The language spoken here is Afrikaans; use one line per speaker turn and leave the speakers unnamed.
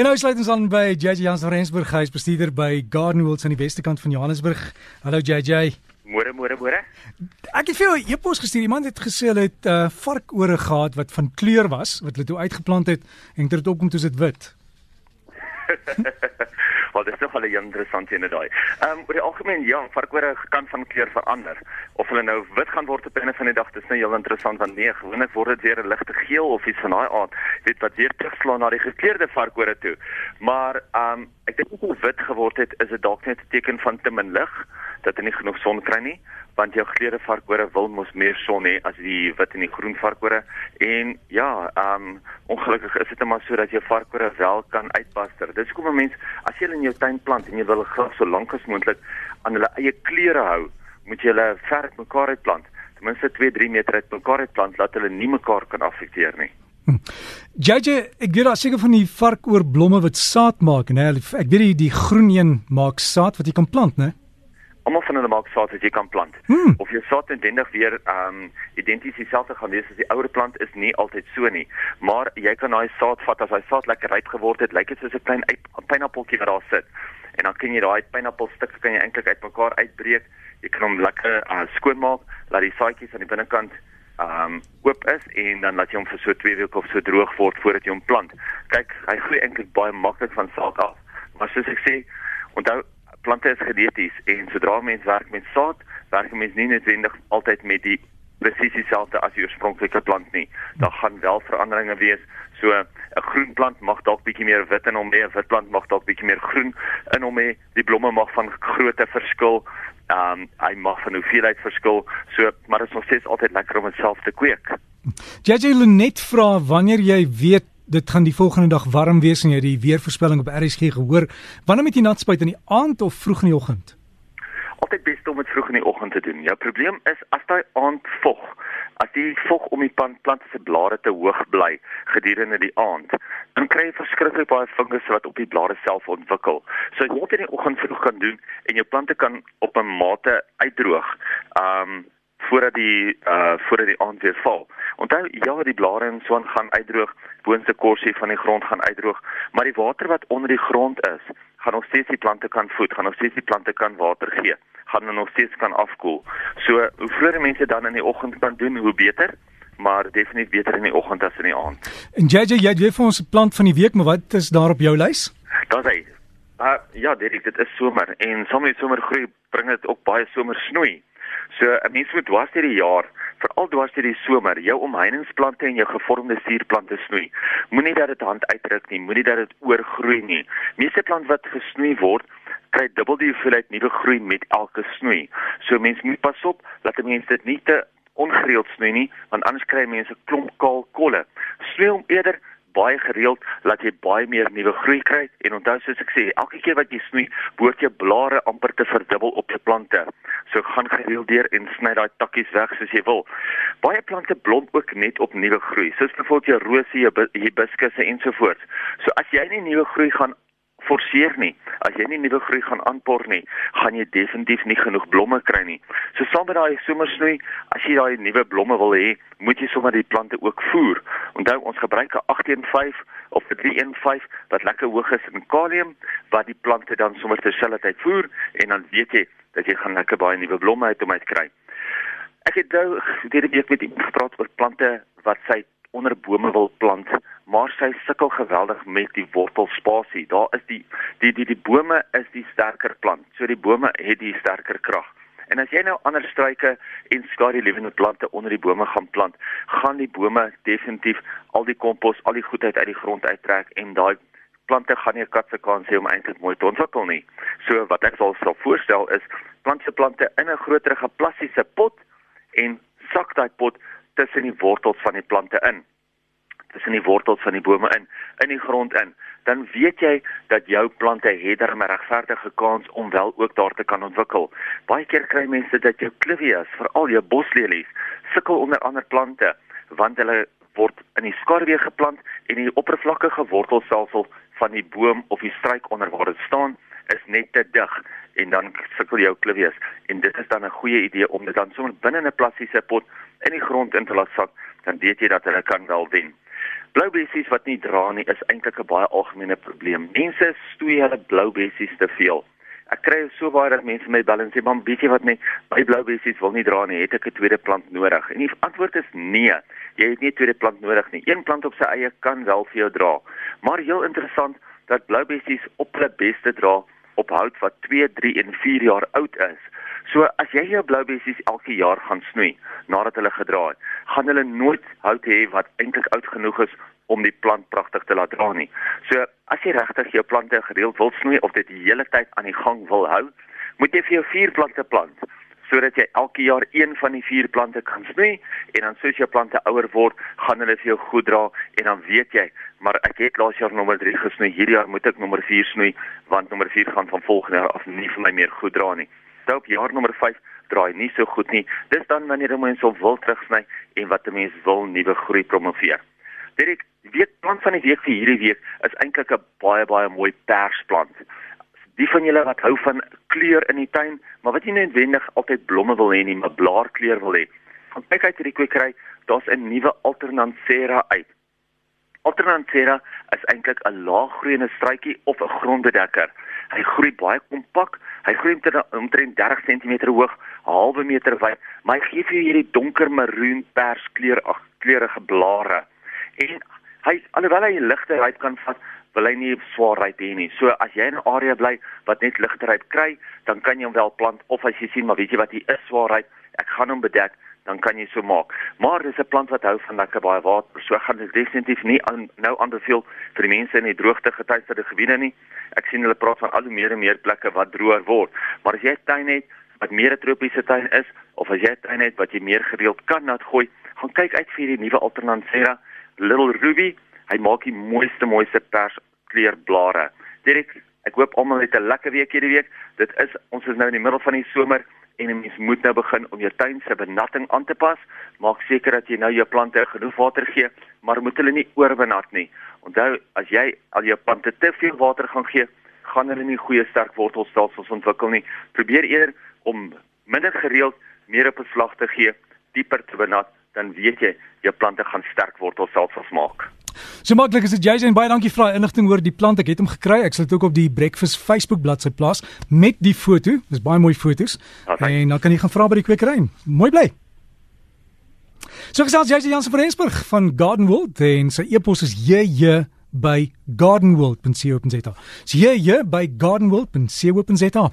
En nou sluit ons aan by JJ Jans van Rensburg, hy is bestuurder by Gardenwoods aan die weste kant van Johannesburg. Hallo JJ.
Môre môre môre.
Ek het vir jou 'n e-pos gestuur. Iemand het gesê hulle het uh, varkore gehad wat van kleur was, wat hulle toe uitgeplant het en dit het opkom toe dit wit.
Wel, dit is nog 'n interessante ene daai. Ehm um, oor die algemeen ja, varkore kan van kleur verander. Of hulle nou wit gaan word op 'n einde van die dag, dis nou heel interessant want nee, gewoonlik word dit weer 'n ligte geel of iets van daai aard. Dit wat weer terugslaan na die gekleurde varkore toe. Maar ehm um, ek dink as wit geword het, is dit dalk net 'n teken van te min lig dat hy nie genoeg son kry nie want jou gekleurde varkore wil mos meer son hê as die wit en die groen varkore en ja, ehm um, ongelukkig is dit net maar so dat jou varkore wel kan uitpaster. Dis hoekom 'n mens as jy in jou tuin plant en jy wil graag so lank as moontlik aan hulle eie kleure hou, moet jy hulle ver uit mekaar uitplant. Ten minste 2-3 meter uit mekaar uitplant dat hulle nie mekaar kan affekteer nie.
JJ, hm. ek weet daar seker van die varkoor blomme wat saad maak, né? Ek weet die, die groen een maak saad wat jy kan plant, né?
Almal van hulle maak saad wat jy kan plant.
Hmm.
Of jou saad intendig weer ehm um, identies dieselfde gaan wees as die ouer plant is nie altyd so nie. Maar jy kan daai saad vat as hy saad lekker ryp geword het, lyk dit soos 'n klein pineappeltjie wat daar sit. En dan kan jy daai pineappelstukke kan jy eintlik uitmekaar uitbreek. Jy kan hom lekker uh, skoonmaak, laat die saadjies aan die binnekant ehm um, oop is en dan laat jy hom vir so 2 weke of so droog word voordat jy hom plant. Kyk, hy groei eintlik baie maklik van saad af. Maar soos ek sê, onthou plante is geneties en sodra mens werk met saad, werk mens nie noodwendig altyd met die presies dieselfde as die oorspronklike plant nie. Daar gaan wel veranderinge wees. So 'n groen plant mag dalk bietjie meer wit in hom hê, 'n wit plant mag dalk bietjie meer groen in hom hê. Die blomme mag van grootte verskil. Ehm um, hy mag van hoeveelheid verskil. So, maar dit is nog steeds altyd lekker om dit self te kweek.
JJ Lenet vra wanneer jy weet dit gaan die volgende dag warm wees en jy die weervoorspelling op RSG gehoor. Wanneer moet jy nat spuit in die aand of vroeg in die oggend?
Altyd bes om dit vroeg in die oggend te doen. Jou probleem is as daai aand vog, as die vog om die plant plante se blare te hoog bly gedurende die aand, dan kry jy verskriklik baie fungus wat op die blare self ontwikkel. So jy moet in die oggend vroeg kan doen en jou plante kan op 'n mate uitdroog. Um voordat die uh voordat die aand weer val. Onthou ja, die blare en so gaan uitdroog, boonste korsie van die grond gaan uitdroog, maar die water wat onder die grond is, gaan nog steeds die plante kan voed, gaan nog steeds die plante kan water gee, gaan nog steeds kan afkoel. So, hoe vroeër mense dan in die oggend kan doen, hoe beter maar definitief beter in die oggend as in die aand.
En JJ, jy weet vir ons plant van die week, maar wat is daar op jou lys?
Daar's hy. Uh, ja, Derek, dit is somer en saam met somergroei bring dit ook baie somersnoei. So 'n mens moet dwars deur die jaar, veral dwars deur die somer, jou omheiningsplante en jou gevormde suurplante snoei. Moenie dat dit hand uitdruk nie, moenie dat dit oorgroei nie. Meeste plant wat gesnoei word, kry dubbel die hoeveelheid nuwe groei met elke snoei. So mens moet pas op dat 'n mens dit nie te ongereeld snoei nie, want anders kry mense klomp kaal kolle. Snoei hom eerder baie gereeld laat jy baie meer nuwe groei kry. En onthou soos ek sê elke keer wat jy snoei behoort jou blare amper te verdubbel op jou plante. So gaan gereeld deur en sny daai takkies weg soos jy wil. Baie plante blom ook net op nuwe groei soos byvoorbeeld jou rose jou hibiskusse ensovoorts so as jy nie nuwe groei gaan forceer nie. As jy nie nuwe groei gaan aanpor nie, gaan jy definitief nie genoeg blomme kry nie. So saam met daai somersnoei, as jy daai nuwe blomme wil hê, moet jy sommer die plante ook voer. Onthou ons gebruik 'n 815 of 'n 315 wat lekker hoog is in kalium wat die plante dan sommer terselfdertyd voer en dan weet jy dat jy gaan lekker baie nuwe blomme uit om uit kry. Ek het nou hierdie week met iemand gepraat oor plante wat sy onder bome wil plant, sy sukkel geweldig met die wortelspasie. Daar is die die die die bome is die sterker plant. So die bome het die sterker krag. En as jy nou ander struike en skadu lewende plante onder die bome gaan plant, gaan die bome definitief al die kompos, al die goedheid uit die grond uittrek en daai plante gaan nie 'n kat se kans hê om eintlik mooi te ontwikkel nie. So wat ek sal sal voorstel is plant se plante in 'n groterige plastiese pot en sak daai pot tussen die wortels van die plante in tussen die wortels van die bome in in die grond in. Dan weet jy dat jou plante het 'n regverdige kans om wel ook daar te kan ontwikkel. Baie keer kry mense dat jou clivias veral jou boslelies sukkel onder ander plante want hulle word in die skaduwee geplant en die oppervlakkige wortelstelsel van die boom of die struik onder waar dit staan is net te dig en dan sukkel jou clivias. En dit is dan 'n goeie idee om dit dan sommer binne 'n plastiese pot in die grond in te laat sak, dan weet jy dat hulle kan wel wen. Blou bessies wat nie dra nie is eintlik 'n baie algemene probleem. Mense stoei hulle blou bessies te veel. Ek kry so baie dat mense my bel en sê, "Man, weet jy wat net my blou bessies wil nie dra nie, het ek 'n tweede plant nodig?" En die antwoord is nee. Jy het nie 'n tweede plant nodig nie. Een plant op sy eie kan wel vir jou dra. Maar heel interessant dat blou bessies op hulle beste dra op hout wat 2, 3 en 4 jaar oud is. So as jy jou blou bessies elke jaar gaan snoei nadat hulle gedra het, gaan hulle nooit hout hê wat eintlik oud genoeg is om die plant pragtig te laat dra nie. So as jy regtig jou plante gereeld wil snoei of dit die hele tyd aan die gang wil hou, moet jy vir jou vier plante plant sodat jy elke jaar een van die vier plante kan snoei en dan soos jou plante ouer word, gaan hulle vir jou goed dra en dan weet jy, maar ek het laas jaar nommer 3 gesnoei, hierdie jaar moet ek nommer 4 snoei want nommer 4 gaan van volgende jaar af nie vir my meer goed dra nie. Nou op jaar nommer 5 draai nie so goed nie. Dis dan wanneer 'n mens op wil terugsny en wat 'n mens wil nuwe groei promoveer. Direk die weekplan van die week vir hierdie week is eintlik 'n baie baie mooi persplant. Die van julle wat hou van kleur in die tuin, maar wat nie noodwendig altyd blomme wil hê nie, maar blaarkleur wil hê. Gaan kyk uit hierdie kwekery, daar's 'n nuwe Alternansera uit. Alternansera is eintlik 'n laaggroeiende struitjie of 'n grondbedekker. Hy groei baie kompak, hy groei omtrent 30 cm hoog, halwe meter wyd, maar hy gee vir jou hierdie donker maroon pers kleur ag kleurige blare. En hy alhoewel hy ligte ryp kan vat, wil hy nie swaar ryp hê nie. So as jy in 'n area bly wat net ligte ryp kry, dan kan jy hom wel plant of as jy sien maar weet jy wat hy is swaar ryp, ek gaan hom bedek dan kan jy so maak. Maar dis 'n plant wat hou van lekker baie water. So gaan dit definitief nie aan, nou aanbeveel vir die mense in die droogte getuieerde gebiede nie. Ek sien hulle praat van al hoe meer en meer plekke wat droër word. Maar as jy 'n tuin het wat meer 'n tropiese tuin is of as jy 'n tuin het wat jy meer gereeld kan nat gooi, gaan kyk uit vir die nuwe Alternansera Little Ruby. Hy maak die mooiste mooiste pers kleurblare. Direk, ek hoop almal het 'n lekker week hierdie week. Dit is ons is nou in die middel van die somer en 'n mens moet nou begin om jou tuin se benatting aan te pas. Maak seker dat jy nou jou plante genoeg water gee, maar moet hulle nie oorbenat nie. Onthou, as jy al jou plante te veel water gaan gee, gaan hulle nie goeie sterk wortelstelsels ontwikkel nie. Probeer eerder om minder gereeld meer op 'n slag te gee, dieper te benat dan weet jy jou plante gaan sterk wortelstelsels maak.
So maklik is dit Jason baie dankie vir daai inligting oor die plant. Ek het hom gekry. Ek sal dit ook op die Breakfast Facebook bladsy plaas met die foto. Dis baie mooi foto's. Okay. En dan kan jy gaan vra by die kwekery. Mooi bly. So gesels Jason Jansen van Rensburg van Gardenwold en sy e-pos is jj by gardenwold.co.za. So jj by gardenwold.co.za.